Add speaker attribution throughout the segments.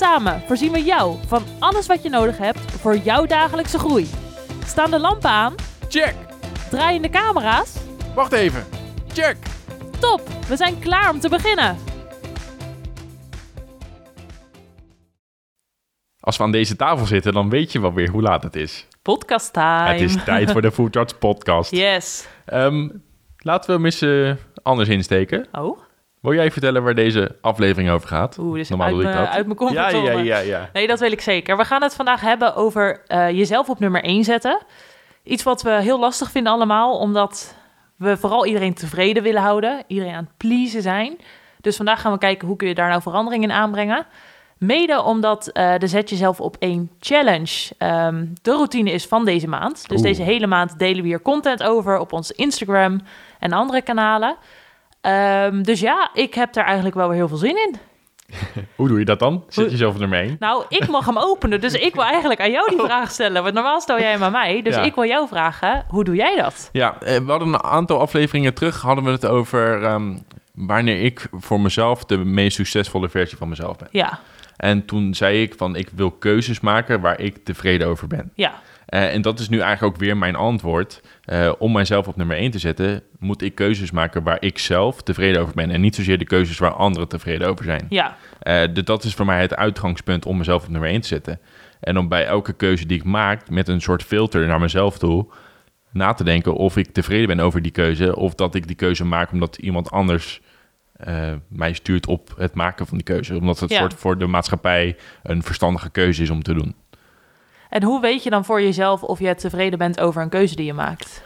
Speaker 1: Samen voorzien we jou van alles wat je nodig hebt voor jouw dagelijkse groei. Staan de lampen aan?
Speaker 2: Check!
Speaker 1: Draaien de camera's?
Speaker 2: Wacht even. Check!
Speaker 1: Top, we zijn klaar om te beginnen.
Speaker 2: Als we aan deze tafel zitten, dan weet je wel weer hoe laat het is.
Speaker 1: Podcast time.
Speaker 2: Het is tijd voor de Full Charge Podcast.
Speaker 1: Yes.
Speaker 2: Ehm, laten we hem eens eh, anders insteken.
Speaker 1: Oh,
Speaker 2: Wil jij vertellen waar deze aflevering over gaat?
Speaker 1: oeh, dit is
Speaker 2: Normaal
Speaker 1: uit
Speaker 2: doe ik
Speaker 1: mijn,
Speaker 2: dat.
Speaker 1: uit mijn comfortzone.
Speaker 2: ja, ja, ja.
Speaker 1: Nee, dat wil ik zeker. We gaan het vandaag hebben over eh, jezelf op nummer 1 zetten. Iets wat we heel lastig vinden allemaal, omdat we vooral iedereen tevreden willen houden. Iedereen aan het pleasen zijn. Dus vandaag gaan we kijken hoe kun je daar nou verandering in aanbrengen. Mede omdat eh, de Zet Jezelf op één challenge ehm, de routine is van deze maand. Dus
Speaker 2: Oeh.
Speaker 1: deze hele maand delen we hier content over op ons Instagram en andere kanalen. Ehm, dus ja, ik heb daar eigenlijk wel weer heel veel zin in.
Speaker 2: Hoe doe je dat dan? Zet
Speaker 1: Hoe-
Speaker 2: jezelf er nummer 1.
Speaker 1: Nou, ik mag hem openen, dus ik wil eigenlijk aan jou die vraag stellen. Want normaal stel jij hem aan mij, dus
Speaker 2: Ja.
Speaker 1: ik wil jou vragen, hoe doe jij dat?
Speaker 2: Ja, eh, we hadden een aantal afleveringen terug hadden we het over ehm, wanneer ik voor mezelf de meest succesvolle versie van mezelf ben.
Speaker 1: Ja,
Speaker 2: En toen zei ik van ik wil keuzes maken waar ik tevreden over ben.
Speaker 1: ja,
Speaker 2: en dat is nu eigenlijk ook weer mijn antwoord. Eh, om mijzelf op nummer 1 te zetten, moet ik keuzes maken waar ik zelf tevreden over ben. En niet zozeer de keuzes waar anderen tevreden over zijn.
Speaker 1: ja,
Speaker 2: Eh, dus dat is voor mij het uitgangspunt om mezelf op nummer 1 te zetten. En om bij elke keuze die ik maak met een soort filter naar mezelf toe na te denken of ik tevreden ben over die keuze of dat ik die keuze maak omdat iemand anders eh, mij stuurt op het maken van die keuze. Omdat het
Speaker 1: Ja.
Speaker 2: soort voor de maatschappij een verstandige keuze is om te doen.
Speaker 1: En hoe weet je dan voor jezelf of je tevreden bent over een keuze die je maakt?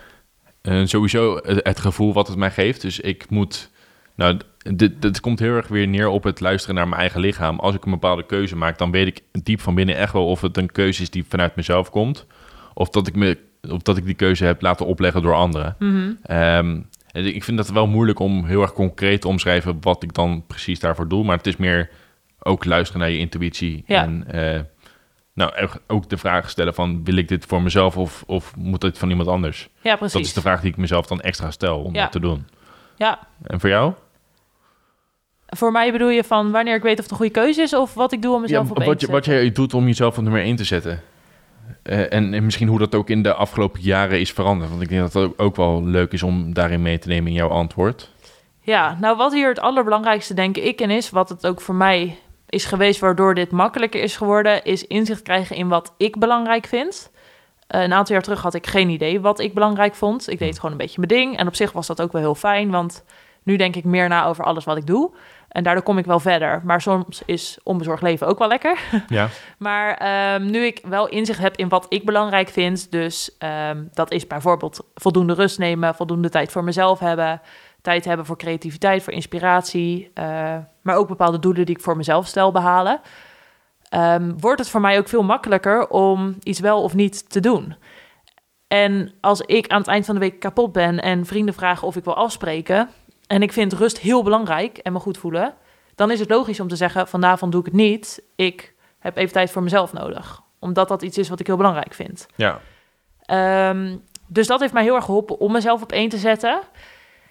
Speaker 2: Eh, sowieso het, het gevoel wat het mij geeft. Dus ik moet. Nou, dit, dit komt heel erg weer neer op het luisteren naar mijn eigen lichaam. Als ik een bepaalde keuze maak, dan weet ik diep van binnen echt wel of het een keuze is die vanuit mezelf komt. Of dat ik, me, of dat ik die keuze heb laten opleggen door anderen. En ik vind het wel moeilijk om heel erg concreet te omschrijven wat ik dan precies daarvoor doe. Maar het is meer ook luisteren naar je intuïtie.
Speaker 1: Ja.
Speaker 2: En eh, nou, ook de vraag stellen van wil ik dit voor mezelf of, of moet dit van iemand anders?
Speaker 1: Ja, precies.
Speaker 2: Dat is de vraag die ik mezelf dan extra stel om
Speaker 1: Ja.
Speaker 2: dat te doen.
Speaker 1: Ja,
Speaker 2: En voor jou?
Speaker 1: voor mij bedoel je van wanneer ik weet of het een goede keuze is of wat ik doe om mezelf op één
Speaker 2: wat,
Speaker 1: te
Speaker 2: je, wat jij doet om jezelf op nummer 1 te zetten. Eh, en, en misschien hoe dat ook in de afgelopen jaren is veranderd. Want ik denk dat het ook, ook wel leuk is om daarin mee te nemen in jouw antwoord.
Speaker 1: Ja, nou wat hier het allerbelangrijkste denk ik in is, wat het ook voor mij is geweest waardoor dit makkelijker is geworden, is inzicht krijgen in wat ik belangrijk vind. Eh, een aantal jaar terug had ik geen idee wat ik belangrijk vond. Ik deed gewoon een beetje mijn ding en op zich was dat ook wel heel fijn, want nu denk ik meer na over alles wat ik doe. En daardoor kom ik wel verder. Maar soms is onbezorgd leven ook wel lekker.
Speaker 2: Ja.
Speaker 1: Maar ehm, nu ik wel inzicht heb in wat ik belangrijk vind, dus ehm, dat is bijvoorbeeld voldoende rust nemen, voldoende tijd voor mezelf hebben, tijd hebben voor creativiteit, voor inspiratie, eh, maar ook bepaalde doelen die ik voor mezelf stel behalen, ehm, wordt het voor mij ook veel makkelijker om iets wel of niet te doen. En als ik aan het eind van de week kapot ben en vrienden vragen of ik wil afspreken en ik vind rust heel belangrijk en me goed voelen, dan is het logisch om te zeggen: vanavond doe ik het niet. Ik heb even tijd voor mezelf nodig. Omdat dat iets is wat ik heel belangrijk vind.
Speaker 2: Ja.
Speaker 1: Ehm, dus dat heeft mij heel erg geholpen om mezelf op één te zetten.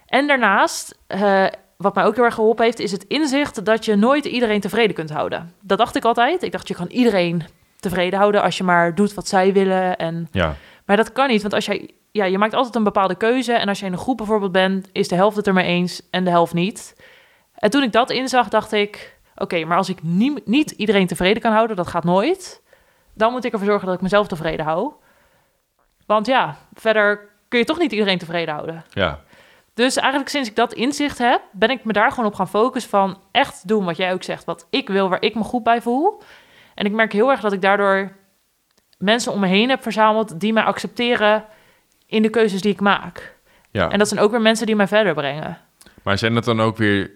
Speaker 1: En daarnaast, eh, wat mij ook heel erg geholpen heeft, is het inzicht dat je nooit iedereen tevreden kunt houden. Dat dacht ik altijd. Ik dacht, je kan iedereen tevreden houden als je maar doet wat zij willen. En...
Speaker 2: Ja.
Speaker 1: Maar dat kan niet, want als jij, ja, je maakt altijd een bepaalde keuze. En als je in een groep bijvoorbeeld bent, is de helft het er mee eens en de helft niet. En toen ik dat inzag, dacht ik: oké, maar als ik niet, niet iedereen tevreden kan houden, dat gaat nooit. Dan moet ik ervoor zorgen dat ik mezelf tevreden hou. Want ja, verder kun je toch niet iedereen tevreden houden.
Speaker 2: Ja.
Speaker 1: Dus eigenlijk sinds ik dat inzicht heb, ben ik me daar gewoon op gaan focussen van echt doen wat jij ook zegt, wat ik wil, waar ik me goed bij voel. En ik merk heel erg dat ik daardoor mensen om me heen heb verzameld die mij accepteren in de keuzes die ik maak.
Speaker 2: ja.
Speaker 1: En dat zijn ook weer mensen die mij verder brengen.
Speaker 2: Maar zijn dat dan ook weer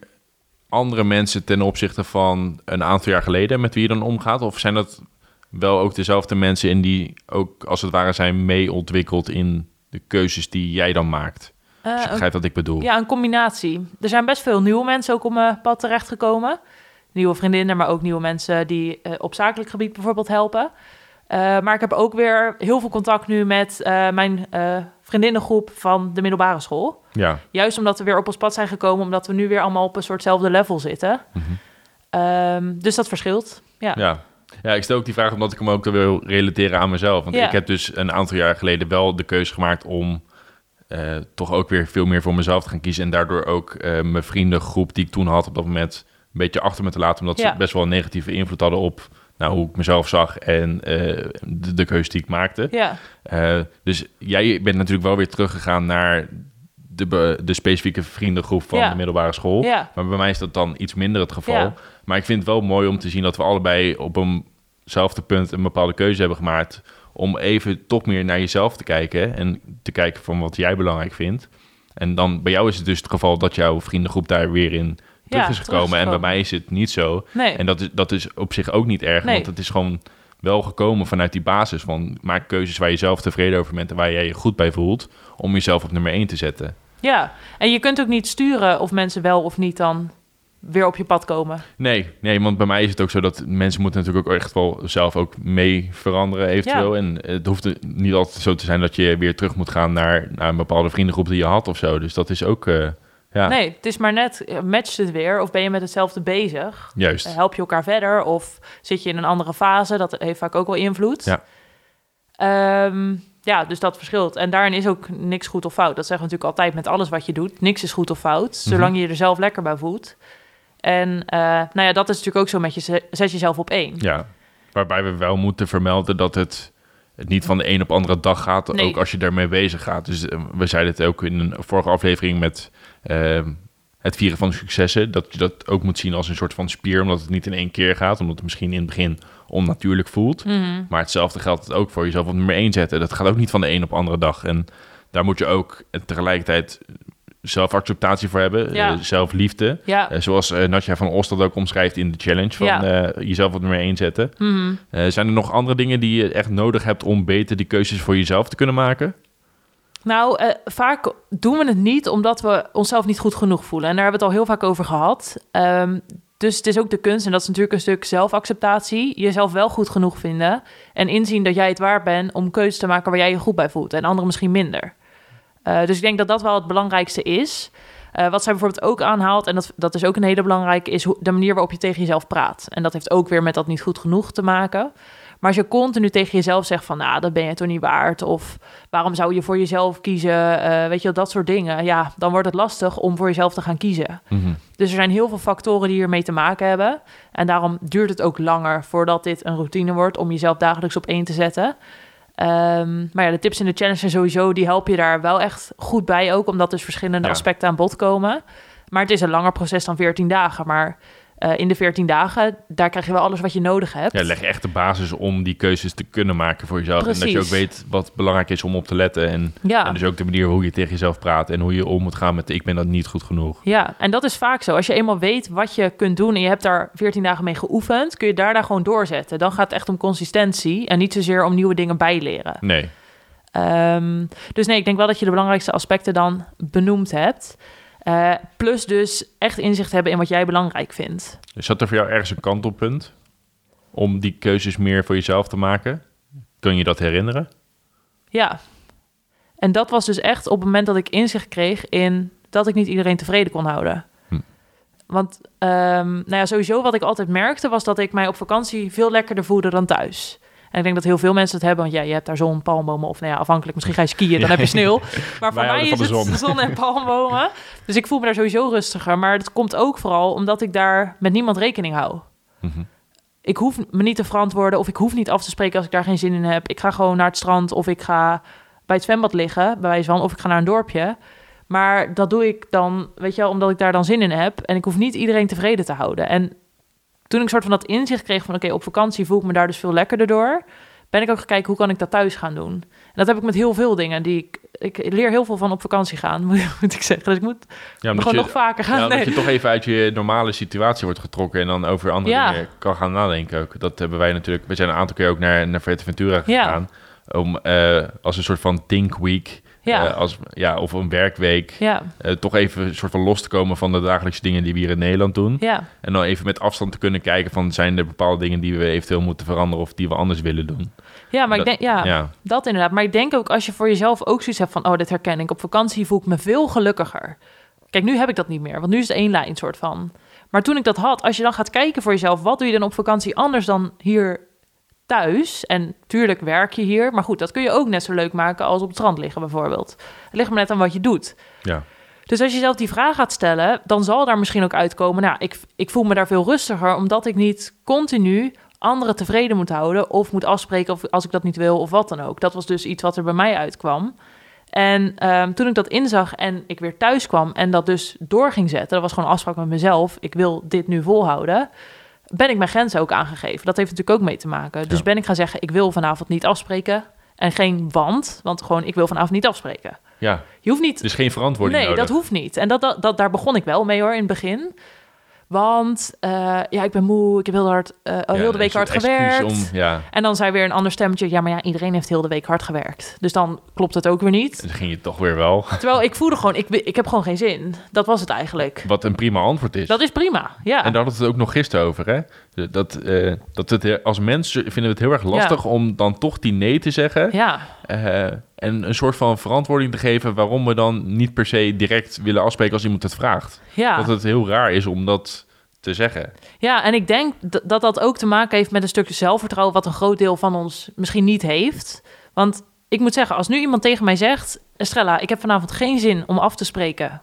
Speaker 2: andere mensen ten opzichte van een aantal jaar geleden met wie je dan omgaat? Of zijn dat wel ook dezelfde mensen in die ook als het ware zijn mee ontwikkeld in de keuzes die jij dan maakt.
Speaker 1: Eh,
Speaker 2: je
Speaker 1: een-
Speaker 2: begrijpt wat ik bedoel.
Speaker 1: ja, een combinatie. Er zijn best veel nieuwe mensen ook op mijn pad terechtgekomen. Nieuwe vriendinnen, maar ook nieuwe mensen die eh, op zakelijk gebied bijvoorbeeld helpen. Eh, maar ik heb ook weer heel veel contact nu met eh, mijn eh, vriendinnengroep van de middelbare school.
Speaker 2: Ja.
Speaker 1: Juist omdat we weer op ons pad zijn gekomen, omdat we nu weer allemaal op een soortzelfde level zitten.
Speaker 2: Mhm.
Speaker 1: Ehm, dus dat verschilt. Ja.
Speaker 2: Ja. ja, ik stel ook die vraag omdat ik hem ook wil relateren aan mezelf. Want
Speaker 1: Ja.
Speaker 2: ik heb dus een aantal jaar geleden wel de keuze gemaakt om eh, toch ook weer veel meer voor mezelf te gaan kiezen. En daardoor ook eh, mijn vriendengroep die ik toen had op dat moment een beetje achter me te laten. Omdat
Speaker 1: Ja.
Speaker 2: ze best wel een negatieve invloed hadden op nou, hoe ik mezelf zag en eh, de, de keuze die ik maakte.
Speaker 1: Ja,
Speaker 2: dus jij bent natuurlijk wel weer teruggegaan naar de, de specifieke vriendengroep van
Speaker 1: Ja.
Speaker 2: de middelbare school.
Speaker 1: ja,
Speaker 2: Maar bij mij is dat dan iets minder het geval.
Speaker 1: Ja.
Speaker 2: Maar ik vind het wel mooi om te zien dat we allebei op eenzelfde punt een bepaalde keuze hebben gemaakt. Om even toch meer naar jezelf te kijken en te kijken van wat jij belangrijk vindt. En dan bij jou is het dus het geval dat jouw vriendengroep daar weer in terug
Speaker 1: Ja,
Speaker 2: is
Speaker 1: terug
Speaker 2: gekomen. En bij mij is het niet zo.
Speaker 1: nee.
Speaker 2: En dat is, dat is op zich ook niet erg,
Speaker 1: Nee.
Speaker 2: want het is gewoon wel gekomen vanuit die basis van maak keuzes waar je zelf tevreden over bent en waar jij je goed bij voelt, om jezelf op nummer 1 te zetten.
Speaker 1: Ja, en je kunt ook niet sturen of mensen wel of niet dan weer op je pad komen.
Speaker 2: Nee, nee, want bij mij is het ook zo dat mensen moeten natuurlijk ook echt wel zelf ook mee veranderen eventueel. En het hoeft niet altijd zo te zijn dat je weer terug moet gaan naar, naar een bepaalde vriendengroep die je had of zo. Dus dat is ook, eh, ja,
Speaker 1: Nee, het is maar net, eh, matcht het weer of ben je met hetzelfde bezig?
Speaker 2: juist.
Speaker 1: Eh, Help je elkaar verder of zit je in een andere fase? Dat heeft vaak ook wel invloed.
Speaker 2: Ja.
Speaker 1: Ehm, ja, dus dat verschilt. En daarin is ook niks goed of fout. Dat zeggen we natuurlijk altijd met alles wat je doet. Niks is goed of fout, zolang je je er zelf lekker bij voelt. En eh, nou ja, dat is natuurlijk ook zo met je ze- zet jezelf op één.
Speaker 2: Ja, waarbij we wel moeten vermelden dat het, het niet van de een op andere dag gaat,
Speaker 1: Nee.
Speaker 2: ook als je daarmee bezig gaat. Dus eh, we zeiden het ook in een vorige aflevering met eh, het vieren van successen, dat je dat ook moet zien als een soort van spier, omdat het niet in één keer gaat, omdat het misschien in het begin onnatuurlijk voelt.
Speaker 1: Mhm.
Speaker 2: Maar hetzelfde geldt ook voor jezelf op nummer 1 zetten. Dat gaat ook niet van de een op andere dag. En daar moet je ook tegelijkertijd zelfacceptatie voor hebben,
Speaker 1: Ja.
Speaker 2: eh, zelfliefde.
Speaker 1: Ja.
Speaker 2: Eh, zoals eh, Natja van Oost dat ook omschrijft in de challenge van
Speaker 1: Ja.
Speaker 2: jezelf op nummer 1 zetten.
Speaker 1: Mhm.
Speaker 2: Eh, zijn er nog andere dingen die je echt nodig hebt om beter die keuzes voor jezelf te kunnen maken?
Speaker 1: Nou, vaak doen we het niet omdat we onszelf niet goed genoeg voelen. En daar hebben we het al heel vaak over gehad. Ehm, dus het is ook de kunst, en dat is natuurlijk een stuk zelfacceptatie. Jezelf wel goed genoeg vinden. En inzien dat jij het waard bent om keuzes te maken waar jij je goed bij voelt. En anderen misschien minder. Eh, dus ik denk dat dat wel het belangrijkste is. Eh, wat zij bijvoorbeeld ook aanhaalt, en dat, dat is ook een hele belangrijke, is de manier waarop je tegen jezelf praat. En dat heeft ook weer met dat niet goed genoeg te maken. Maar als je continu tegen jezelf zegt van, nou, dat ben je toch niet waard. Of waarom zou je voor jezelf kiezen? Eh, weet je wel, dat soort dingen. Ja, dan wordt het lastig om voor jezelf te gaan kiezen. Dus er zijn heel veel factoren die hiermee te maken hebben. En daarom duurt het ook langer voordat dit een routine wordt om jezelf dagelijks op één te zetten. Ehm, maar ja, de tips in de challenge zijn sowieso, die helpen je daar wel echt goed bij ook, omdat dus verschillende
Speaker 2: Ja.
Speaker 1: aspecten aan bod komen. Maar het is een langer proces dan 14 dagen. Maar eh, in de 14 dagen, daar krijg je wel alles wat je nodig hebt.
Speaker 2: Ja, leg echt de basis om die keuzes te kunnen maken voor jezelf. En dat je ook weet wat belangrijk is om op te letten. En,
Speaker 1: ja.
Speaker 2: en dus ook de manier hoe je tegen jezelf praat en hoe je om moet gaan met ik ben dat niet goed genoeg.
Speaker 1: Ja, en dat is vaak zo. Als je eenmaal weet wat je kunt doen en je hebt daar 14 dagen mee geoefend, kun je daarna gewoon doorzetten. Dan gaat het echt om consistentie en niet zozeer om nieuwe dingen bijleren.
Speaker 2: Nee.
Speaker 1: Ehm, dus nee, ik denk wel dat je de belangrijkste aspecten dan benoemd hebt. Eh, plus dus echt inzicht hebben in wat jij belangrijk vindt.
Speaker 2: Dus zat er voor jou ergens een kantelpunt om die keuzes meer voor jezelf te maken? Kun je dat herinneren?
Speaker 1: Ja. En dat was dus echt op het moment dat ik inzicht kreeg in dat ik niet iedereen tevreden kon houden.
Speaker 2: Hm.
Speaker 1: Want ehm, nou ja, sowieso wat ik altijd merkte was dat ik mij op vakantie veel lekkerder voelde dan thuis. En ik denk dat heel veel mensen het hebben, want ja, je hebt daar zon, palmbomen of nou ja, afhankelijk, misschien ga je skiën, dan heb je sneeuw. Maar voor mij is het zon. en palmbomen. Dus ik voel me daar sowieso rustiger. Maar het komt ook vooral omdat ik daar met niemand rekening hou.
Speaker 2: Mhm.
Speaker 1: Ik hoef me niet te verantwoorden of ik hoef niet af te spreken als ik daar geen zin in heb. Ik ga gewoon naar het strand of ik ga bij het zwembad liggen, bij wijze van, of ik ga naar een dorpje. Maar dat doe ik dan, weet je wel, omdat ik daar dan zin in heb. En ik hoef niet iedereen tevreden te houden. En toen ik soort van dat inzicht kreeg van, oké, op vakantie voel ik me daar dus veel lekkerder door. ben ik ook gaan kijken hoe kan ik dat thuis gaan doen. En dat heb ik met heel veel dingen die ik... Ik leer heel veel van op vakantie gaan, moet ik zeggen. Dus ik moet
Speaker 2: Ja,
Speaker 1: gewoon
Speaker 2: je,
Speaker 1: nog vaker gaan.
Speaker 2: ja,
Speaker 1: nee.
Speaker 2: dat je toch even uit je normale situatie wordt getrokken en dan over andere
Speaker 1: Ja.
Speaker 2: dingen kan gaan nadenken ook. Dat hebben wij natuurlijk. We zijn een aantal keer ook naar, naar Ventura
Speaker 1: Ja.
Speaker 2: gegaan. Om eh, als een soort van think week,
Speaker 1: Ja.
Speaker 2: eh, als, ja, of een werkweek,
Speaker 1: ja,
Speaker 2: eh, toch even een soort van los te komen van de dagelijkse dingen die we hier in Nederland doen.
Speaker 1: ja,
Speaker 2: En dan even met afstand te kunnen kijken van zijn er bepaalde dingen die we eventueel moeten veranderen of die we anders willen doen.
Speaker 1: ja, maar
Speaker 2: Dat-
Speaker 1: ik denk... Ja,
Speaker 2: ja.
Speaker 1: Dat inderdaad. Maar ik denk ook als je voor jezelf ook zoiets hebt van... oh, dit herken ik. Op vakantie voel ik me veel gelukkiger. Kijk, nu heb ik dat niet meer. Want nu is het één lijn soort van. Maar toen ik dat had, als je dan gaat kijken voor jezelf... wat doe je dan op vakantie anders dan hier thuis? En tuurlijk werk je hier. Maar goed, dat kun je ook net zo leuk maken als op het strand liggen bijvoorbeeld. Het ligt maar net aan wat je doet.
Speaker 2: Ja.
Speaker 1: Dus als je zelf die vraag gaat stellen, dan zal daar misschien ook uitkomen. Nou, ik, ik voel me daar veel rustiger, omdat ik niet continu anderen tevreden moet houden. Of moet afspreken of als ik dat niet wil, of wat dan ook. Dat was dus iets wat er bij mij uitkwam. En ehm, toen ik dat inzag en ik weer thuis kwam en dat dus door ging zetten, dat was gewoon een afspraak met mezelf. Ik wil dit nu volhouden. Ben ik mijn grenzen ook aangegeven. Dat heeft natuurlijk ook mee te maken. Dus
Speaker 2: Ja.
Speaker 1: ben ik gaan zeggen, ik wil vanavond niet afspreken. En geen want, want gewoon, ik wil vanavond niet afspreken.
Speaker 2: ja,
Speaker 1: Je hoeft niet
Speaker 2: dus geen verantwoording
Speaker 1: Nee,
Speaker 2: nodig.
Speaker 1: dat hoeft niet. En dat, dat, dat, daar begon ik wel mee hoor in het begin. Want eh, ja, ik ben moe, ik heb heel, hard, eh,
Speaker 2: Ja,
Speaker 1: heel de week hard gewerkt.
Speaker 2: Om, ja,
Speaker 1: En dan zei weer een ander stemmetje, ja, maar ja, iedereen heeft heel de week hard gewerkt. Dus dan klopt het ook weer niet.
Speaker 2: dan ging je toch weer wel.
Speaker 1: Terwijl ik voelde gewoon, ik, ik heb gewoon geen zin. Dat was het eigenlijk.
Speaker 2: Wat een prima antwoord is.
Speaker 1: Dat is prima, ja.
Speaker 2: En daar hadden we het ook nog gisteren over, hè? Dat, eh, dat het, als mensen vinden we het heel erg lastig om dan toch die nee te zeggen.
Speaker 1: Ja,
Speaker 2: eh, en een soort van verantwoording te geven waarom we dan niet per se direct willen afspreken als iemand het vraagt.
Speaker 1: ja.
Speaker 2: Dat het heel raar is om dat te zeggen.
Speaker 1: Ja, en ik denk dat dat ook te maken heeft met een stukje zelfvertrouwen, wat een groot deel van ons misschien niet heeft. Want ik moet zeggen, als nu iemand tegen mij zegt: Estrella, ik heb vanavond geen zin om af te spreken.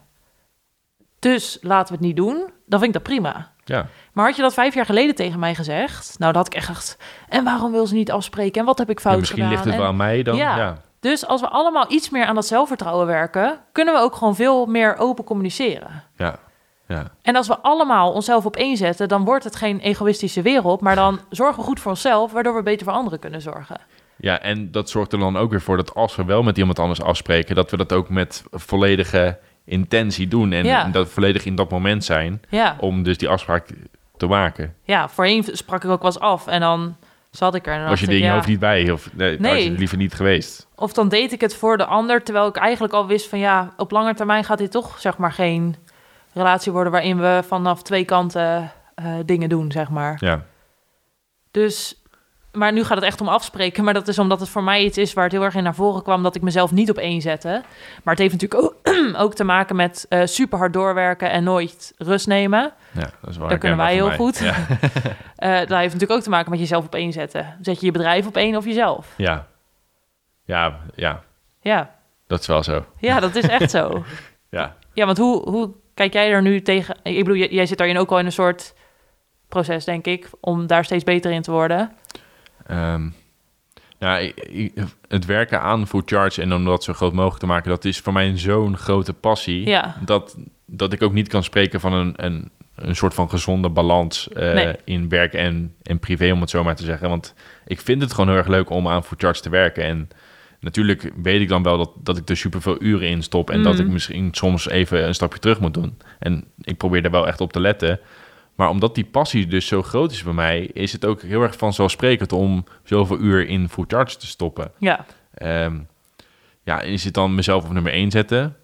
Speaker 1: Dus laten we het niet doen. Dan vind ik dat prima.
Speaker 2: Ja,
Speaker 1: Maar had je dat vijf jaar geleden tegen mij gezegd? Nou, dat had ik echt gedacht. En waarom wil ze niet afspreken? En wat heb ik fout
Speaker 2: Ja, misschien
Speaker 1: gedaan?
Speaker 2: ligt het
Speaker 1: En-
Speaker 2: wel aan mij dan.
Speaker 1: Ja.
Speaker 2: Ja.
Speaker 1: Dus als we allemaal iets meer aan dat zelfvertrouwen werken, kunnen we ook gewoon veel meer open communiceren.
Speaker 2: Ja. Ja.
Speaker 1: En als we allemaal onszelf op één zetten, dan wordt het geen egoïstische wereld, maar dan zorgen we goed voor onszelf, waardoor we beter voor anderen kunnen zorgen.
Speaker 2: ja, en dat zorgt er dan ook weer voor dat als we wel met iemand anders afspreken, dat we dat ook met volledige intentie doen. En,
Speaker 1: Ja.
Speaker 2: en dat volledig in dat moment zijn
Speaker 1: Ja,
Speaker 2: om dus die afspraak te maken.
Speaker 1: ja voorheen sprak ik ook wel eens af en dan zat ik er en dan
Speaker 2: Was je je
Speaker 1: ja.
Speaker 2: hoofd niet bij? Of nee,
Speaker 1: Nee.
Speaker 2: was je liever niet geweest?
Speaker 1: Of dan deed ik het voor de ander, terwijl ik eigenlijk al wist van ja, op lange termijn gaat dit toch zeg maar geen relatie worden waarin we vanaf twee kanten eh, dingen doen, zeg maar.
Speaker 2: Ja.
Speaker 1: Dus, maar nu gaat het echt om afspreken. Maar dat is omdat het voor mij iets is waar het heel erg in naar voren kwam dat ik mezelf niet op één zette. Maar het heeft natuurlijk ook, ook te maken met eh super hard doorwerken en nooit rust nemen.
Speaker 2: Ja, dat is wel
Speaker 1: Dat kunnen wij heel
Speaker 2: mij.
Speaker 1: goed. Eh dat heeft natuurlijk ook te maken met jezelf op één zetten. Zet je je bedrijf op één of jezelf?
Speaker 2: Ja. Ja, ja,
Speaker 1: Ja,
Speaker 2: dat is wel zo.
Speaker 1: ja dat is echt zo.
Speaker 2: Ja.
Speaker 1: Ja, want hoe, hoe kijk jij er nu tegen? Ik bedoel, jij, jij zit daarin ook al in een soort proces, denk ik, om daar steeds beter in te worden.
Speaker 2: Ehm, nou, het werken aan Food Charge en om dat zo groot mogelijk te maken, dat is voor mij zo'n grote passie.
Speaker 1: Ja.
Speaker 2: Dat, dat ik ook niet kan spreken van een, een, een soort van gezonde balans eh,
Speaker 1: Nee.
Speaker 2: in werk en, en privé, om het zo maar te zeggen. Want ik vind het gewoon heel erg leuk om aan Food Charge te werken. En natuurlijk weet ik dan wel dat, dat ik er superveel uren in stop en dat
Speaker 1: Mhm.
Speaker 2: ik misschien soms even een stapje terug moet doen. En ik probeer daar wel echt op te letten. Maar omdat die passie dus zo groot is bij mij, is het ook heel erg vanzelfsprekend om zoveel uur in Food Charge te stoppen.
Speaker 1: Ja,
Speaker 2: Ehm, ja, is het dan mezelf op nummer 1 zetten?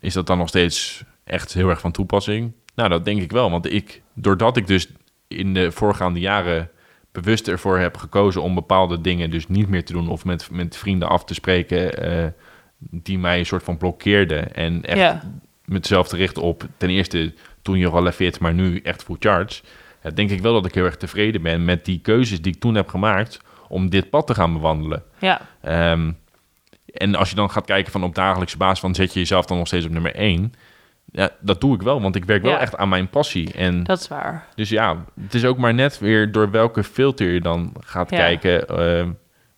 Speaker 2: Is dat dan nog steeds echt heel erg van toepassing? Nou, dat denk ik wel. Want ik, doordat ik dus in de voorgaande jaren bewust ervoor heb gekozen om bepaalde dingen dus niet meer te doen of met, met vrienden af te spreken eh, die mij een soort van blokkeerden en echt
Speaker 1: ja,
Speaker 2: mezelf te richten op ten eerste toen je al fit, maar nu echt full charge. Denk ik wel dat ik heel erg tevreden ben met die keuzes die ik toen heb gemaakt om dit pad te gaan bewandelen.
Speaker 1: ja,
Speaker 2: Ehm, en als je dan gaat kijken van op dagelijkse basis van zet je jezelf dan nog steeds op nummer één. Ja, dat doe ik wel, want ik werk wel
Speaker 1: Ja.
Speaker 2: echt aan mijn passie. En
Speaker 1: dat is waar.
Speaker 2: dus ja, het is ook maar net weer door welke filter je dan gaat
Speaker 1: Ja.
Speaker 2: kijken. ehm,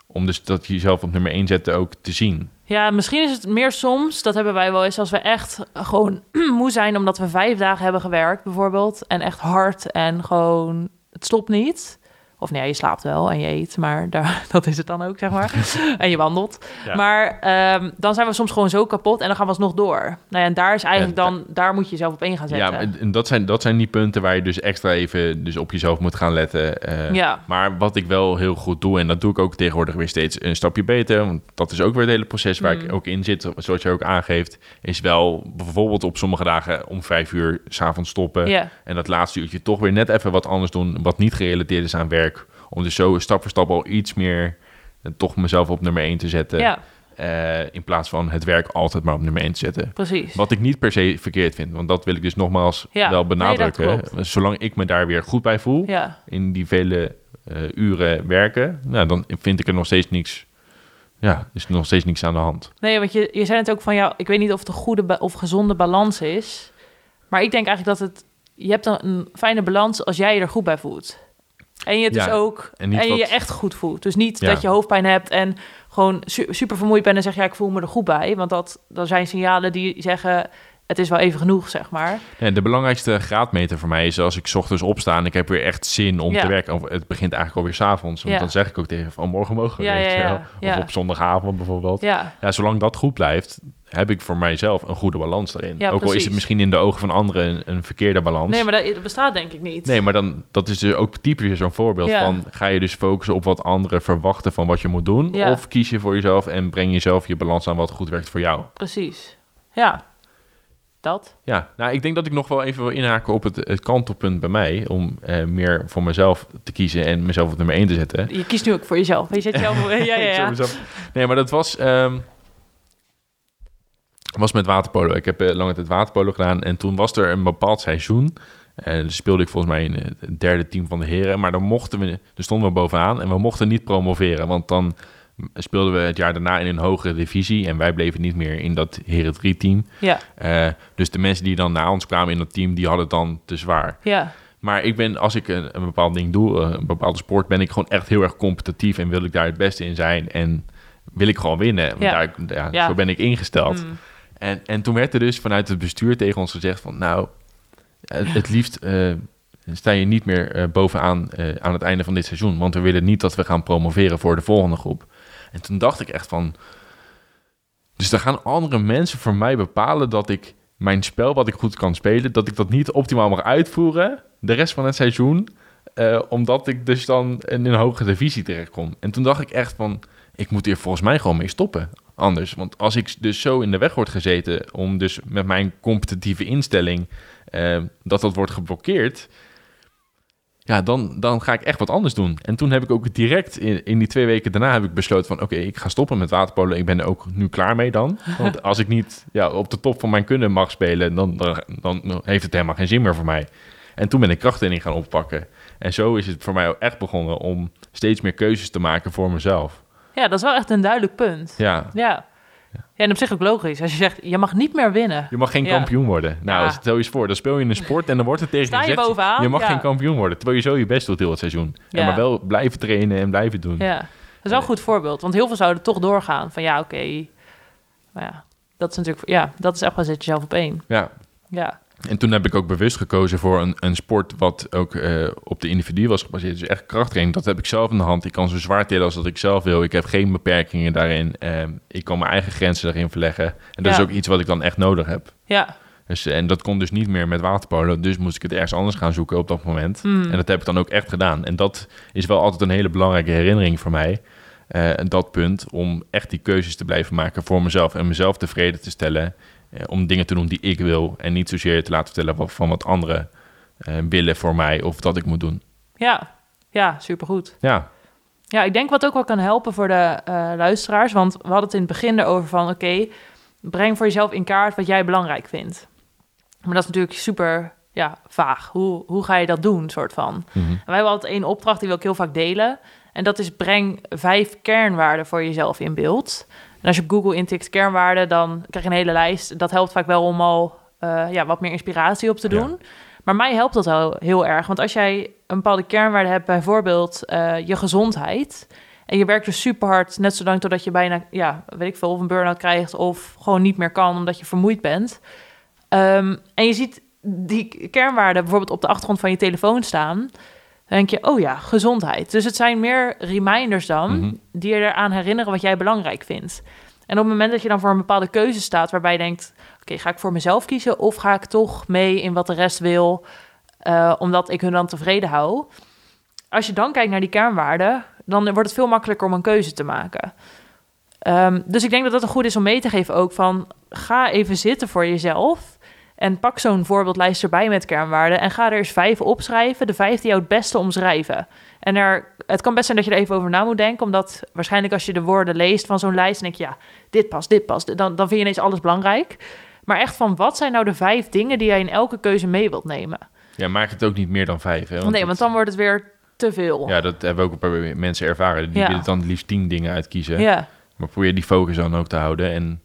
Speaker 2: om dus dat je jezelf op nummer één zetten ook te zien.
Speaker 1: Ja, misschien is het meer soms, dat hebben wij wel eens, als we echt gewoon moe zijn omdat we vijf dagen hebben gewerkt bijvoorbeeld. En echt hard en gewoon, het stopt niet. Of nee, je slaapt wel en je eet, maar daar, dat is het dan ook, zeg maar. en je wandelt.
Speaker 2: Ja.
Speaker 1: Maar ehm, dan zijn we soms gewoon zo kapot en dan gaan we alsnog door. Nou ja, en daar is eigenlijk
Speaker 2: Ja,
Speaker 1: dan, daar moet je jezelf op één gaan zetten.
Speaker 2: Ja, en dat zijn, dat zijn die punten waar je dus extra even dus op jezelf moet gaan letten. eh.
Speaker 1: Ja.
Speaker 2: Maar wat ik wel heel goed doe, en dat doe ik ook tegenwoordig weer steeds een stapje beter, want dat is ook weer het hele proces waar
Speaker 1: Mm.
Speaker 2: ik ook in zit, zoals je ook aangeeft, is wel bijvoorbeeld op sommige dagen om vijf uur s'avonds stoppen. En dat laatste uurtje toch weer net even wat anders doen, wat niet gerelateerd is aan werk. Om dus zo stap voor stap al iets meer eh, toch mezelf op nummer 1 te zetten.
Speaker 1: ja,
Speaker 2: eh, in plaats van het werk altijd maar op nummer 1 te zetten.
Speaker 1: precies.
Speaker 2: Wat ik niet per se verkeerd vind, want dat wil ik dus nogmaals
Speaker 1: Ja,
Speaker 2: wel benadrukken.
Speaker 1: klopt.
Speaker 2: Zolang ik me daar weer goed bij voel,
Speaker 1: Ja,
Speaker 2: in die vele eh, uren werken, nou, dan vind ik er nog steeds niks. Ja, is er nog steeds niks aan de hand.
Speaker 1: nee, want je, je zei het ook van, ja, ik weet niet of het een goede of gezonde balans is. Maar ik denk eigenlijk dat het, je hebt een, een fijne balans als jij je er goed bij voelt. En je het
Speaker 2: Ja,
Speaker 1: dus ook,
Speaker 2: en
Speaker 1: je
Speaker 2: wat-
Speaker 1: je echt goed voelt. Dus niet
Speaker 2: Ja.
Speaker 1: dat je hoofdpijn hebt en gewoon su- super vermoeid bent en zeg, ja, ik voel me er goed bij. Want dat, dat zijn signalen die zeggen, het is wel even genoeg, zeg maar.
Speaker 2: Ja, de belangrijkste graadmeter voor mij is als ik 's ochtends opsta en ik heb weer echt zin om
Speaker 1: Ja.
Speaker 2: te werken. Of het begint eigenlijk alweer s'avonds. Want
Speaker 1: Ja.
Speaker 2: dan zeg ik ook tegen van morgen mogen we weet je wel. Of op zondagavond bijvoorbeeld. Ja, zolang dat goed blijft, heb ik voor mijzelf een goede balans daarin.
Speaker 1: Ja,
Speaker 2: ook al is het misschien in de ogen van anderen een, een verkeerde balans.
Speaker 1: nee, maar dat, bestaat denk ik niet.
Speaker 2: Nee, maar dan, dat is dus ook typisch zo'n voorbeeld
Speaker 1: Ja.
Speaker 2: van... ga je dus focussen op wat anderen verwachten van wat je moet doen...
Speaker 1: Ja.
Speaker 2: of kies je voor jezelf en breng jezelf je balans aan wat goed werkt voor jou.
Speaker 1: Precies. Ja, dat.
Speaker 2: Ja, nou, ik denk dat ik nog wel even wil inhaken op het, het kantelpunt bij mij... om eh, meer voor mezelf te kiezen en mezelf op nummer 1 te zetten.
Speaker 1: Je kiest nu ook voor jezelf. Je zet jezelf... ja, ja, ja.
Speaker 2: Nee, maar dat was... ehm, was met waterpolo. Ik heb eh, lange tijd waterpolo gedaan. En toen was er een bepaald seizoen. En dan speelde ik volgens mij in eh, het derde team van de heren. Maar dan mochten we... Er stonden we bovenaan. En we mochten niet promoveren. Want dan speelden we het jaar daarna in een hogere divisie. En wij bleven niet meer in dat heren 3 team.
Speaker 1: Ja,
Speaker 2: Eh, dus de mensen die dan na ons kwamen in dat team... die hadden het dan te zwaar.
Speaker 1: ja,
Speaker 2: Maar ik ben, als ik een, een bepaald ding doe, eh, een bepaalde sport, ben ik gewoon echt heel erg competitief en wil ik daar het beste in zijn en wil ik gewoon winnen. Want
Speaker 1: Ja.
Speaker 2: Daar, ja,
Speaker 1: Ja.
Speaker 2: Zo ben ik ingesteld.
Speaker 1: Mm.
Speaker 2: En, en toen werd er dus vanuit het bestuur tegen ons gezegd van, nou, het, liefst eh, sta je niet meer eh, bovenaan eh, aan het einde van dit seizoen, want we willen niet dat we gaan promoveren voor de volgende groep. En toen dacht ik echt van, dus dan gaan andere mensen voor mij bepalen dat ik mijn spel wat ik goed kan spelen, dat ik dat niet optimaal mag uitvoeren de rest van het seizoen, omdat ik dus dan in een hogere divisie terechtkom. En toen dacht ik echt van, ik moet hier volgens mij gewoon mee stoppen. Anders, want als ik dus zo in de weg word gezeten om dus met mijn competitieve instelling eh, dat dat wordt geblokkeerd, ja, dan, dan ga ik echt wat anders doen. En toen heb ik ook direct in, in die twee weken daarna heb ik besloten van... oké, ik ga stoppen met waterpolo. Ik ben er ook nu klaar mee dan. Want als ik niet ja, op de top van mijn kunnen mag spelen... Dan, dan, dan heeft het helemaal geen zin meer voor mij. En toen ben ik krachttraining gaan oppakken. En zo is het voor mij ook echt begonnen om steeds meer keuzes te maken voor mezelf.
Speaker 1: Ja, dat is wel echt een duidelijk punt.
Speaker 2: Ja,
Speaker 1: Ja. Ja, en op zich ook logisch. Als je zegt, je mag niet meer winnen.
Speaker 2: je mag geen
Speaker 1: Ja.
Speaker 2: kampioen worden. Nou,
Speaker 1: Ja.
Speaker 2: stel je eens voor, dan speel je een sport en dan wordt het tegen
Speaker 1: Sta je
Speaker 2: gezegd...
Speaker 1: bovenaan?
Speaker 2: Je mag
Speaker 1: Ja.
Speaker 2: geen kampioen worden, terwijl je zo je best doet heel het seizoen. En
Speaker 1: Ja.
Speaker 2: maar wel blijven trainen en blijven doen.
Speaker 1: Ja, dat is wel een goed voorbeeld. Want heel veel zouden toch doorgaan. Van ja, oké. Maar ja, dat is natuurlijk... Ja, dat is echt wel zet jezelf op één.
Speaker 2: ja.
Speaker 1: Ja,
Speaker 2: En toen heb ik ook bewust gekozen voor een, een sport wat ook eh, op de individu was gebaseerd. Dus echt krachttraining. Dat heb ik zelf in de hand. Ik kan zo zwaar tillen als dat ik zelf wil. Ik heb geen beperkingen daarin. Ehm, ik kan mijn eigen grenzen erin verleggen. En dat
Speaker 1: Ja.
Speaker 2: is ook iets wat ik dan echt nodig heb.
Speaker 1: ja,
Speaker 2: Dus, en dat kon dus niet meer met waterpolo. Dus moest ik het ergens anders gaan zoeken op dat moment.
Speaker 1: Mm.
Speaker 2: En dat heb ik dan ook echt gedaan. En dat is wel altijd een hele belangrijke herinnering voor mij. eh, dat punt om echt die keuzes te blijven maken voor mezelf. En mezelf tevreden te stellen. Eh, om dingen te doen die ik wil. En niet zozeer te laten vertellen wat- van wat anderen eh, willen voor mij. Of dat ik moet doen.
Speaker 1: ja, ja, supergoed.
Speaker 2: Ja,
Speaker 1: Ja, ik denk wat ook wel kan helpen voor de eh, luisteraars. Want we hadden het in het begin erover van... Oké, breng voor jezelf in kaart wat jij belangrijk vindt. Maar dat is natuurlijk super ja, vaag. Hoe, hoe ga je dat doen, soort van?
Speaker 2: Mhm.
Speaker 1: Wij hebben altijd één opdracht, die wil ik heel vaak delen. En dat is breng vijf kernwaarden voor jezelf in beeld. En als je op Google intikt kernwaarden, dan krijg je een hele lijst. Dat helpt vaak wel om al eh, ja, wat meer inspiratie op te
Speaker 2: Ja.
Speaker 1: doen. Maar mij helpt dat wel heel erg. Want als jij een bepaalde kernwaarde hebt, bijvoorbeeld eh, je gezondheid... en je werkt dus super hard, net zolang totdat je bijna, ja, weet ik veel... of een burn-out krijgt of gewoon niet meer kan omdat je vermoeid bent... Ehm, en je ziet die kernwaarden bijvoorbeeld op de achtergrond van je telefoon staan. Denk je, oh ja, gezondheid. Dus het zijn meer reminders dan
Speaker 2: Mhm.
Speaker 1: die je eraan herinneren wat jij belangrijk vindt. En op het moment dat je dan voor een bepaalde keuze staat waarbij je denkt, oké, ga ik voor mezelf kiezen of ga ik toch mee in wat de rest wil, eh, omdat ik hun dan tevreden hou. Als je dan kijkt naar die kernwaarden, dan wordt het veel makkelijker om een keuze te maken. Ehm, dus ik denk dat dat een goed is om mee te geven ook van, ga even zitten voor jezelf en pak zo'n voorbeeldlijst erbij met kernwaarden en ga er eens vijf opschrijven, de vijf die jou het beste omschrijven. En er, het kan best zijn dat je er even over na moet denken, omdat waarschijnlijk als je de woorden leest van zo'n lijst, denk je, ja, dit past, dit past, dan, dan vind je ineens alles belangrijk. Maar echt van, wat zijn nou de vijf dingen die jij in elke keuze mee wilt nemen?
Speaker 2: Ja, maak het ook niet meer dan vijf. Hè?
Speaker 1: nee,
Speaker 2: het-
Speaker 1: want dan wordt het weer te veel.
Speaker 2: Ja, dat hebben we ook een paar mensen ervaren. Die
Speaker 1: Ja.
Speaker 2: willen dan liefst tien dingen uitkiezen.
Speaker 1: ja.
Speaker 2: Maar probeer die focus dan ook te houden. En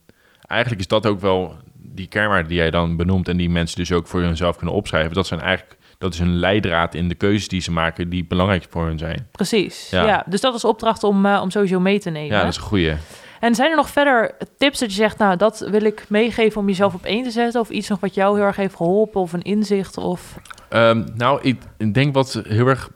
Speaker 2: eigenlijk is dat ook wel die kernwaarden die jij dan benoemt... en die mensen dus ook voor hunzelf kunnen opschrijven. Dat, zijn eigenlijk, dat is een leidraad in de keuzes die ze maken... die belangrijk voor hun zijn.
Speaker 1: Precies.
Speaker 2: Ja.
Speaker 1: Ja. dus dat is opdracht om, eh, om sowieso mee te nemen.
Speaker 2: Ja, dat is een goeie.
Speaker 1: En zijn er nog verder tips dat je zegt, nou, dat wil ik meegeven om jezelf op één te zetten? Of iets nog wat jou heel erg heeft geholpen of een inzicht? Of...
Speaker 2: Ehm, nou, ik denk wat heel erg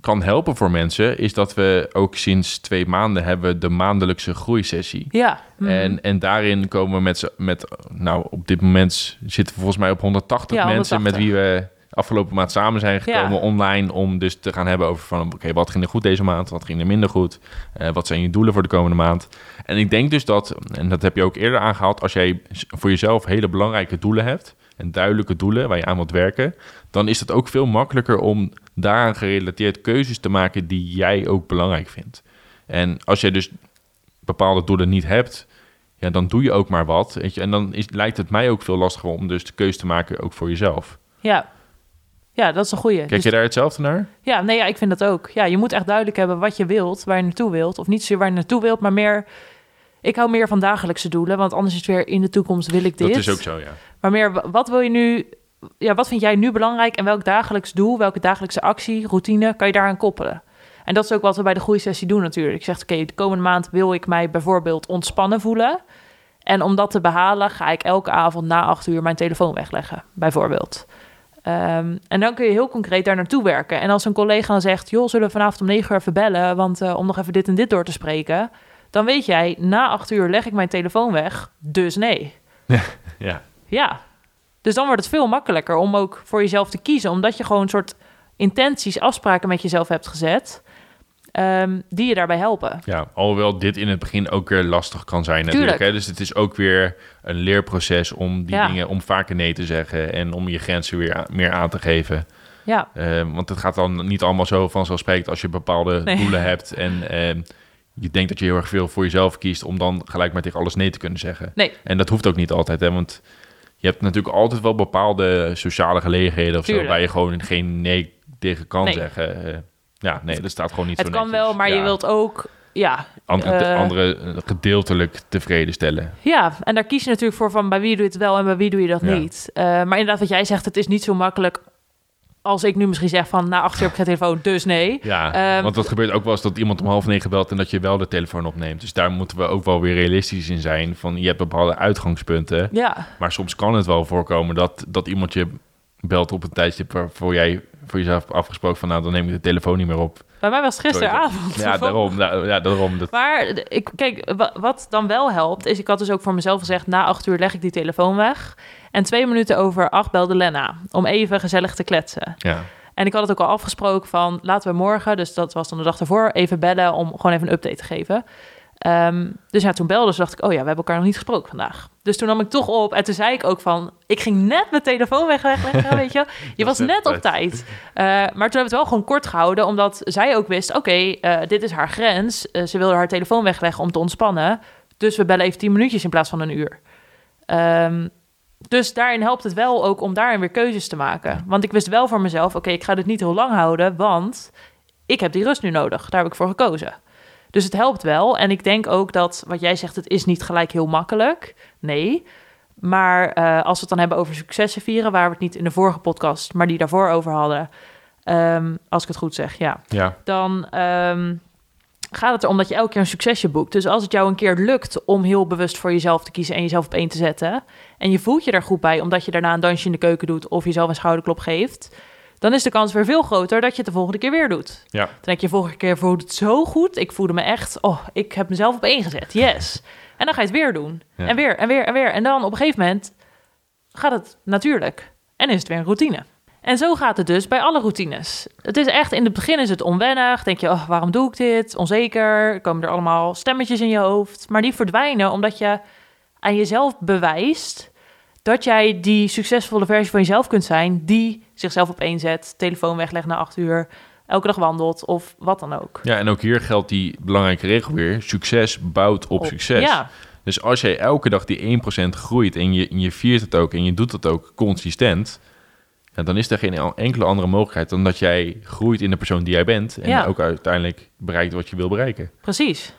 Speaker 2: kan helpen voor mensen... is dat we ook sinds twee maanden hebben de maandelijkse groeisessie.
Speaker 1: Ja. mhm.
Speaker 2: En, en daarin komen we met, z'n- met... Nou, op dit moment zitten we volgens mij op 180
Speaker 1: Ja,
Speaker 2: mensen... met
Speaker 1: 180.
Speaker 2: wie we afgelopen maand samen zijn gekomen
Speaker 1: Ja.
Speaker 2: online... om dus te gaan hebben over van... oké, wat ging er goed deze maand? Wat ging er minder goed? Eh, wat zijn je doelen voor de komende maand? En ik denk dus dat... en dat heb je ook eerder aangehaald... als jij voor jezelf hele belangrijke doelen hebt... en duidelijke doelen waar je aan wilt werken... dan is het ook veel makkelijker om daaraan gerelateerd keuzes te maken... die jij ook belangrijk vindt. En als jij dus bepaalde doelen niet hebt, ja, dan doe je ook maar wat. Weet je? En dan is, lijkt het mij ook veel lastiger om dus de keuze te maken ook voor jezelf.
Speaker 1: Ja. ja, dat is een goeie.
Speaker 2: Kijk
Speaker 1: Dus-
Speaker 2: je daar hetzelfde naar?
Speaker 1: Ja, nee, ja, ik vind dat ook. Ja, je moet echt duidelijk hebben wat je wilt, waar je naartoe wilt. Of niet zozeer waar je naartoe wilt, maar meer... Ik hou meer van dagelijkse doelen, want anders is het weer in de toekomst wil ik dit.
Speaker 2: Dat is ook zo, ja.
Speaker 1: Maar meer, wa- wat wil je nu... Ja, wat vind jij nu belangrijk en welk dagelijks doel, welke dagelijkse actie, routine kan je daaraan koppelen? En dat is ook wat we bij de groeisessie doen natuurlijk. Ik zeg, oké, de komende maand wil ik mij bijvoorbeeld ontspannen voelen. En om dat te behalen ga ik elke avond na acht uur mijn telefoon wegleggen, bijvoorbeeld. Ehm, en dan kun je heel concreet daar naartoe werken. En als een collega dan zegt, joh, zullen we vanavond om negen uur even bellen, want eh, om nog even dit en dit door te spreken, dan weet jij, na acht uur leg ik mijn telefoon weg, dus nee.
Speaker 2: ja.
Speaker 1: Ja, dus dan wordt het veel makkelijker om ook voor jezelf te kiezen, omdat je gewoon een soort intenties, afspraken met jezelf hebt gezet, ehm, die je daarbij helpen.
Speaker 2: Ja, alhoewel dit in het begin ook weer lastig kan zijn natuurlijk.
Speaker 1: Tuurlijk.
Speaker 2: Hè? Dus het is ook weer een leerproces om die
Speaker 1: Ja.
Speaker 2: dingen, om vaker nee te zeggen en om je grenzen weer meer aan te geven.
Speaker 1: Ja,
Speaker 2: Eh, want het gaat dan niet allemaal zo vanzelfsprekend als je bepaalde
Speaker 1: Nee.
Speaker 2: doelen hebt en eh, je denkt dat je heel erg veel voor jezelf kiest om dan gelijk maar tegen alles nee te kunnen zeggen.
Speaker 1: nee,
Speaker 2: En dat hoeft ook niet altijd, hè? want je hebt natuurlijk altijd wel bepaalde sociale gelegenheden of zo, waar je gewoon geen nee tegen kan
Speaker 1: Nee.
Speaker 2: zeggen. Eh, ja, nee, dat staat gewoon niet
Speaker 1: het
Speaker 2: zo
Speaker 1: kan
Speaker 2: netjes.
Speaker 1: wel, maar
Speaker 2: Ja.
Speaker 1: je wilt ook, ja,
Speaker 2: andere,
Speaker 1: eh,
Speaker 2: andere eh, gedeeltelijk tevreden stellen.
Speaker 1: Ja, en daar kies je natuurlijk voor van bij wie doe je het wel en bij wie doe je dat
Speaker 2: Ja.
Speaker 1: niet. Maar inderdaad, wat jij zegt, het is niet zo makkelijk als ik nu misschien zeg van na acht uur heb ik geen telefoon, dus nee.
Speaker 2: Ja,
Speaker 1: Ehm,
Speaker 2: want dat gebeurt ook wel eens dat iemand om half negen belt en dat je wel de telefoon opneemt. Dus daar moeten we ook wel weer realistisch in zijn. Van je hebt bepaalde uitgangspunten,
Speaker 1: Ja,
Speaker 2: maar soms kan het wel voorkomen dat, dat iemand je belt op een tijdje waarvoor jij voor jezelf afgesproken van nou dan neem ik de telefoon niet meer op.
Speaker 1: bij mij was het gisteravond.
Speaker 2: Ja, daarom. Ja, daarom. Dat,
Speaker 1: Maar ik, kijk, wa- wat dan wel helpt, is ik had dus ook voor mezelf gezegd, na acht uur leg ik die telefoon weg. En twee minuten over acht belde Lena, om even gezellig te kletsen.
Speaker 2: ja.
Speaker 1: En ik had het ook al afgesproken van, laten we morgen, dus dat was dan de dag ervoor, even bellen om gewoon even een update te geven. Ehm, dus ja, toen belde ze, dacht ik, oh ja, we hebben elkaar nog niet gesproken vandaag. Dus toen nam ik toch op en toen zei ik ook van, ik ging net mijn telefoon weg- wegleggen, weet je. Je was
Speaker 2: net op
Speaker 1: tijd. Eh, maar toen hebben we het wel gewoon kort gehouden, omdat zij ook wist, oké, eh, dit is haar grens. Eh, ze wilde haar telefoon wegleggen om te ontspannen. Dus we bellen even tien minuutjes in plaats van een uur. Ehm, dus daarin helpt het wel ook om daarin weer keuzes te maken. Want ik wist wel voor mezelf, oké, ik ga dit niet heel lang houden, want ik heb die rust nu nodig. Daar heb ik voor gekozen. Dus het helpt wel. En ik denk ook dat wat jij zegt, het is niet gelijk heel makkelijk. Nee. Maar eh, als we het dan hebben over successen vieren, waar we het niet in de vorige podcast, maar die daarvoor over hadden, ehm, als ik het goed zeg, ja
Speaker 2: ja,
Speaker 1: dan ehm, gaat het erom dat je elke keer een succesje boekt. Dus als het jou een keer lukt om heel bewust voor jezelf te kiezen en jezelf op één te zetten, en je voelt je daar goed bij omdat je daarna een dansje in de keuken doet of jezelf een schouderklop geeft, dan is de kans weer veel groter dat je het de volgende keer weer doet.
Speaker 2: Ja.
Speaker 1: Dan denk je, vorige keer voelde het zo goed. Ik voelde me echt, oh, ik heb mezelf op één gezet. Yes. En dan ga je het weer doen.
Speaker 2: Ja.
Speaker 1: En weer, en weer, en weer. En dan op een gegeven moment gaat het natuurlijk. En is het weer een routine. En zo gaat het dus bij alle routines. Het is echt, in het begin is het onwennig. Denk je, oh, waarom doe ik dit? Onzeker. Komen er allemaal stemmetjes in je hoofd. Maar die verdwijnen omdat je aan jezelf bewijst dat jij die succesvolle versie van jezelf kunt zijn, die zichzelf op één zet, telefoon weglegt na acht uur, elke dag wandelt of wat dan ook.
Speaker 2: Ja, en ook hier geldt die belangrijke regel weer. Succes bouwt op,
Speaker 1: Op-
Speaker 2: succes.
Speaker 1: Ja,
Speaker 2: Dus als jij elke dag die 1% groeit en je, en je viert het ook en je doet het ook consistent, ja, dan is er geen enkele andere mogelijkheid dan dat jij groeit in de persoon die jij bent en
Speaker 1: Ja.
Speaker 2: ook uiteindelijk bereikt wat je wil bereiken.
Speaker 1: precies.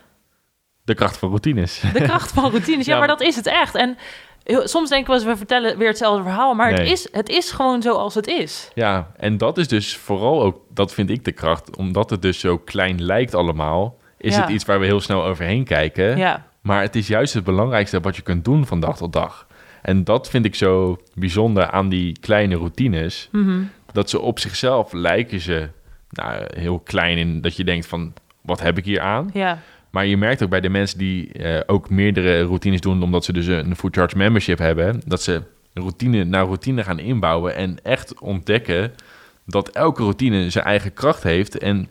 Speaker 2: De kracht van routines.
Speaker 1: De kracht van routines. Ja,
Speaker 2: Ja.
Speaker 1: maar dat is het echt. En heel- soms denken we eens, we vertellen weer hetzelfde verhaal, maar het, is, het is gewoon zoals het is.
Speaker 2: Ja, en dat is dus vooral ook, dat vind ik de kracht, omdat het dus zo klein lijkt allemaal, is
Speaker 1: Ja.
Speaker 2: het iets waar we heel snel overheen kijken.
Speaker 1: Ja,
Speaker 2: Maar het is juist het belangrijkste wat je kunt doen van dag tot dag. En dat vind ik zo bijzonder aan die kleine routines.
Speaker 1: Mhm.
Speaker 2: Dat ze op zichzelf lijken ze nou, heel klein in dat je denkt van wat heb ik hier aan?
Speaker 1: ja,
Speaker 2: Maar je merkt ook bij de mensen die eh, ook meerdere routines doen, omdat ze dus een Food Charge membership hebben, dat ze routine na routine gaan inbouwen en echt ontdekken dat elke routine zijn eigen kracht heeft en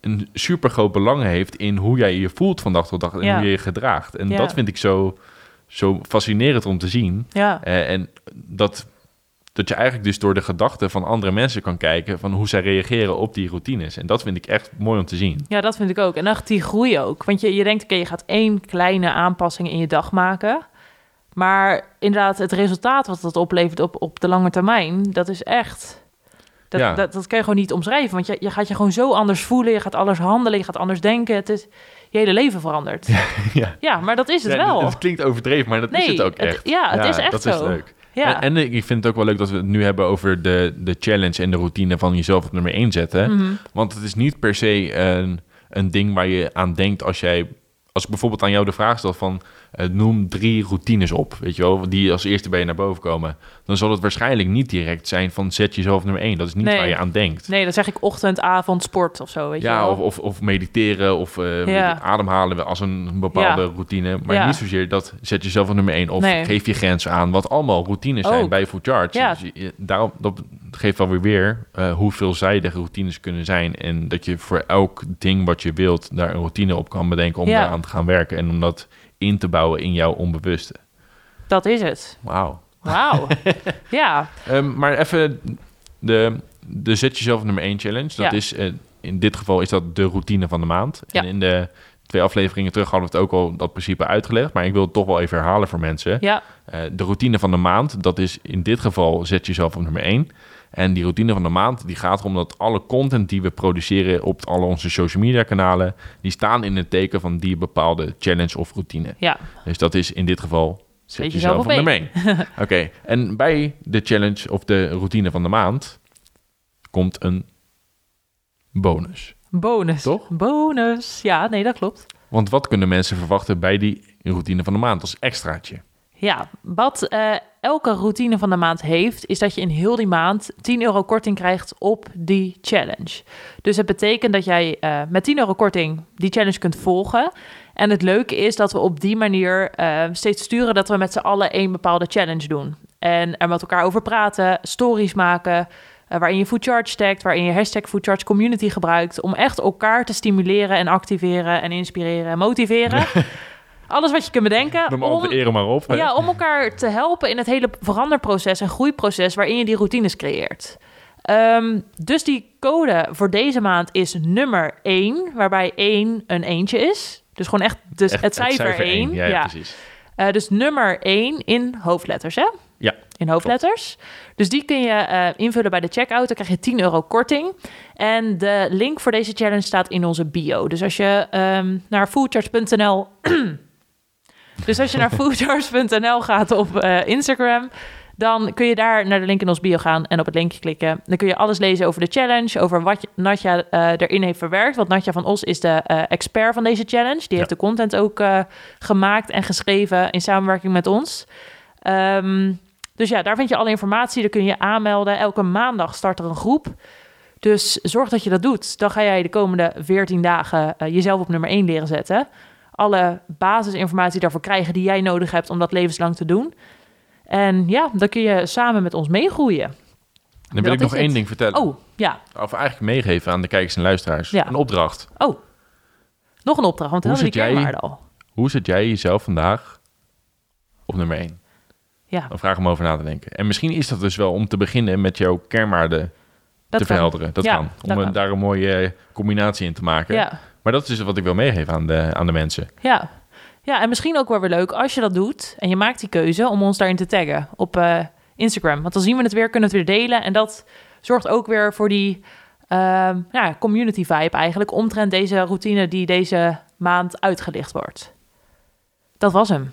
Speaker 2: een super groot belang heeft in hoe jij je voelt van dag tot dag en
Speaker 1: Ja.
Speaker 2: hoe je je gedraagt. En
Speaker 1: Ja.
Speaker 2: dat vind ik zo, zo fascinerend om te zien.
Speaker 1: ja.
Speaker 2: Eh, en dat, dat je eigenlijk dus door de gedachten van andere mensen kan kijken van hoe zij reageren op die routines. En dat vind ik echt mooi om te zien.
Speaker 1: Ja, dat vind ik ook. En echt die groei ook. Want je, je denkt, oké, je gaat één kleine aanpassing in je dag maken. Maar inderdaad, het resultaat wat dat oplevert op, op de lange termijn, dat is echt... Dat,
Speaker 2: Ja.
Speaker 1: dat, dat kan je gewoon niet omschrijven. Want je, je gaat je gewoon zo anders voelen. Je gaat anders handelen. Je gaat anders denken. Het is, je hele leven verandert. Ja,
Speaker 2: ja.
Speaker 1: maar dat is het
Speaker 2: Ja,
Speaker 1: wel.
Speaker 2: Het klinkt overdreven, maar dat is het ook
Speaker 1: het-
Speaker 2: echt.
Speaker 1: ja, het is echt
Speaker 2: dat
Speaker 1: zo.
Speaker 2: is leuk.
Speaker 1: Ja.
Speaker 2: En, en ik vind het ook wel leuk dat we het nu hebben over de, de challenge en de routine van jezelf op nummer 1 zetten.
Speaker 1: Mhm.
Speaker 2: Want het is niet per se een, een ding waar je aan denkt als jij... Als ik bijvoorbeeld aan jou de vraag stel van... eh, noem drie routines op, weet je wel, die als eerste bij je naar boven komen. Dan zal het waarschijnlijk niet direct zijn van zet jezelf nummer 1. Dat is niet
Speaker 1: Nee.
Speaker 2: waar je aan denkt.
Speaker 1: Nee, dan zeg ik ochtend, avond, sport of zo, weet je
Speaker 2: Ja,
Speaker 1: wel.
Speaker 2: of, of, of mediteren of eh,
Speaker 1: Ja.
Speaker 2: ademhalen als een bepaalde
Speaker 1: Ja.
Speaker 2: routine. Maar niet zozeer dat zet jezelf nummer 1 of
Speaker 1: Nee.
Speaker 2: geef je grenzen aan. Wat allemaal routines zijn bij Food Charge.
Speaker 1: Ja.
Speaker 2: Dus je- daarom, dat geeft wel weer weer eh, hoe veelzijdig routines kunnen zijn. En dat je voor elk ding wat je wilt daar een routine op kan bedenken om daaraan te gaan werken. En om dat in te bouwen in jouw onbewuste.
Speaker 1: Dat is het.
Speaker 2: Wauw.
Speaker 1: Wauw. ja,
Speaker 2: Ehm, maar even de, de zet jezelf op nummer 1 challenge. Dat
Speaker 1: Ja.
Speaker 2: is eh, in dit geval is dat de routine van de maand.
Speaker 1: Ja.
Speaker 2: En in de twee afleveringen terug hadden we het ook al dat principe uitgelegd. Maar ik wil het toch wel even herhalen voor mensen.
Speaker 1: ja,
Speaker 2: Eh, de routine van de maand, dat is in dit geval zet jezelf op nummer 1. En die routine van de maand, die gaat erom dat alle content die we produceren op alle onze social media kanalen, die staan in het teken van die bepaalde challenge of routine.
Speaker 1: ja.
Speaker 2: Dus dat is in dit geval zet jezelf op 1. Oké, en bij de challenge of de routine van de maand komt een bonus.
Speaker 1: Bonus.
Speaker 2: Toch?
Speaker 1: Bonus. Ja, nee, dat klopt.
Speaker 2: Want wat kunnen mensen verwachten bij die routine van de maand als extraatje?
Speaker 1: Ja, wat eh, elke routine van de maand heeft, is dat je in heel die maand 10 euro korting krijgt op die challenge. Dus het betekent dat jij eh, met 10 euro korting die challenge kunt volgen. En het leuke is dat we op die manier eh, steeds sturen dat we met z'n allen één bepaalde challenge doen. En er met elkaar over praten, stories maken, eh, waarin je Food Charge tagt, waarin je hashtag Food Charge Community gebruikt, om echt elkaar te stimuleren en activeren en inspireren en motiveren. Alles wat je kunt bedenken.
Speaker 2: Noem al de ere maar op. hè?
Speaker 1: Ja, om elkaar te helpen in het hele veranderproces en groeiproces waarin je die routines creëert. Ehm, dus die code voor deze maand is nummer 1, waarbij 1 een eentje is. Dus gewoon echt, dus
Speaker 2: Echt
Speaker 1: het cijfer 1.
Speaker 2: één. Ja, ja, precies.
Speaker 1: Eh, dus nummer 1 in hoofdletters, hè?
Speaker 2: Ja,
Speaker 1: In hoofdletters. Dus die kun je eh, invullen bij de checkout. Dan krijg je 10 euro korting. En de link voor deze challenge staat in onze bio. Dus als je ehm, naar foodcharge.nl... dus als je naar foodcharge.nl gaat op eh, Instagram... dan kun je daar naar de link in ons bio gaan en op het linkje klikken. Dan kun je alles lezen over de challenge, over wat Natja eh, erin heeft verwerkt. Want Natja van Os is de eh, expert van deze challenge. Die heeft de content ook gemaakt en geschreven in samenwerking met ons. Ehm, Dus ja, daar vind je alle informatie. Daar kun je je aanmelden. Elke maandag start er een groep. Dus zorg dat je dat doet. Dan ga jij de komende 14 dagen jezelf op nummer 1 leren zetten. Alle basisinformatie daarvoor krijgen die jij nodig hebt om dat levenslang te doen. En ja, dan kun je samen met ons meegroeien.
Speaker 2: Dan wil ik nog één ding vertellen.
Speaker 1: Oh, ja.
Speaker 2: Of eigenlijk meegeven aan de kijkers en luisteraars.
Speaker 1: Ja.
Speaker 2: Een opdracht.
Speaker 1: Oh, nog een opdracht, want
Speaker 2: Hoe zit
Speaker 1: die
Speaker 2: jij-
Speaker 1: al.
Speaker 2: Hoe zet jij jezelf vandaag op nummer 1?
Speaker 1: Ja,
Speaker 2: Dan vraag om over na te denken. En misschien is dat dus wel om te beginnen met jouw kernwaarden
Speaker 1: dat
Speaker 2: te
Speaker 1: kan.
Speaker 2: verhelderen. Dat
Speaker 1: Ja,
Speaker 2: kan. Om
Speaker 1: dat
Speaker 2: een-
Speaker 1: kan.
Speaker 2: daar een mooie combinatie in te maken.
Speaker 1: Ja,
Speaker 2: Maar dat is dus wat ik wil meegeven aan de, aan de mensen.
Speaker 1: ja. Ja, en misschien ook wel weer leuk als je dat doet en je maakt die keuze om ons daarin te taggen op eh, Instagram. Want dan zien we het weer, kunnen we het weer delen. En dat zorgt ook weer voor die ehm, ja, community vibe eigenlijk omtrent deze routine die deze maand uitgelicht wordt. Dat was hem.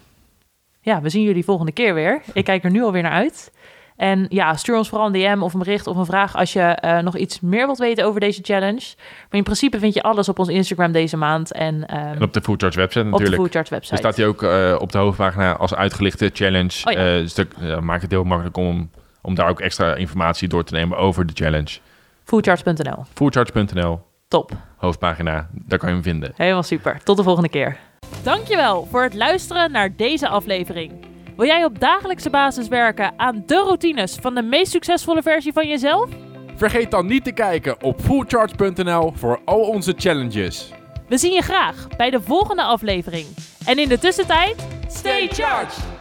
Speaker 1: Ja, we zien jullie volgende keer weer. Ik kijk er nu alweer naar uit. En ja, stuur ons vooral een DM of een bericht of een vraag als je eh, nog iets meer wilt weten over deze challenge. Maar in principe vind je alles op ons Instagram deze maand en, ehm,
Speaker 2: En op de Food Charge website
Speaker 1: op de
Speaker 2: natuurlijk.
Speaker 1: Foodcharts
Speaker 2: Er
Speaker 1: website.
Speaker 2: staat hij ook eh, op de hoofdpagina als uitgelichte challenge.
Speaker 1: Oh ja.
Speaker 2: Eh, stuk, maakt het heel makkelijk om, om daar ook extra informatie door te nemen over de challenge.
Speaker 1: Foodcharts.nl.
Speaker 2: Foodcharge.nl,
Speaker 1: Top.
Speaker 2: hoofdpagina, daar kan je hem vinden.
Speaker 1: Helemaal super. Tot de volgende keer. Dankjewel voor het luisteren naar deze aflevering. Wil jij op dagelijkse basis werken aan de routines van de meest succesvolle versie van jezelf?
Speaker 2: Vergeet dan niet te kijken op foodcharge.nl voor al onze challenges.
Speaker 1: We zien je graag bij de volgende aflevering. En in de tussentijd, stay charged!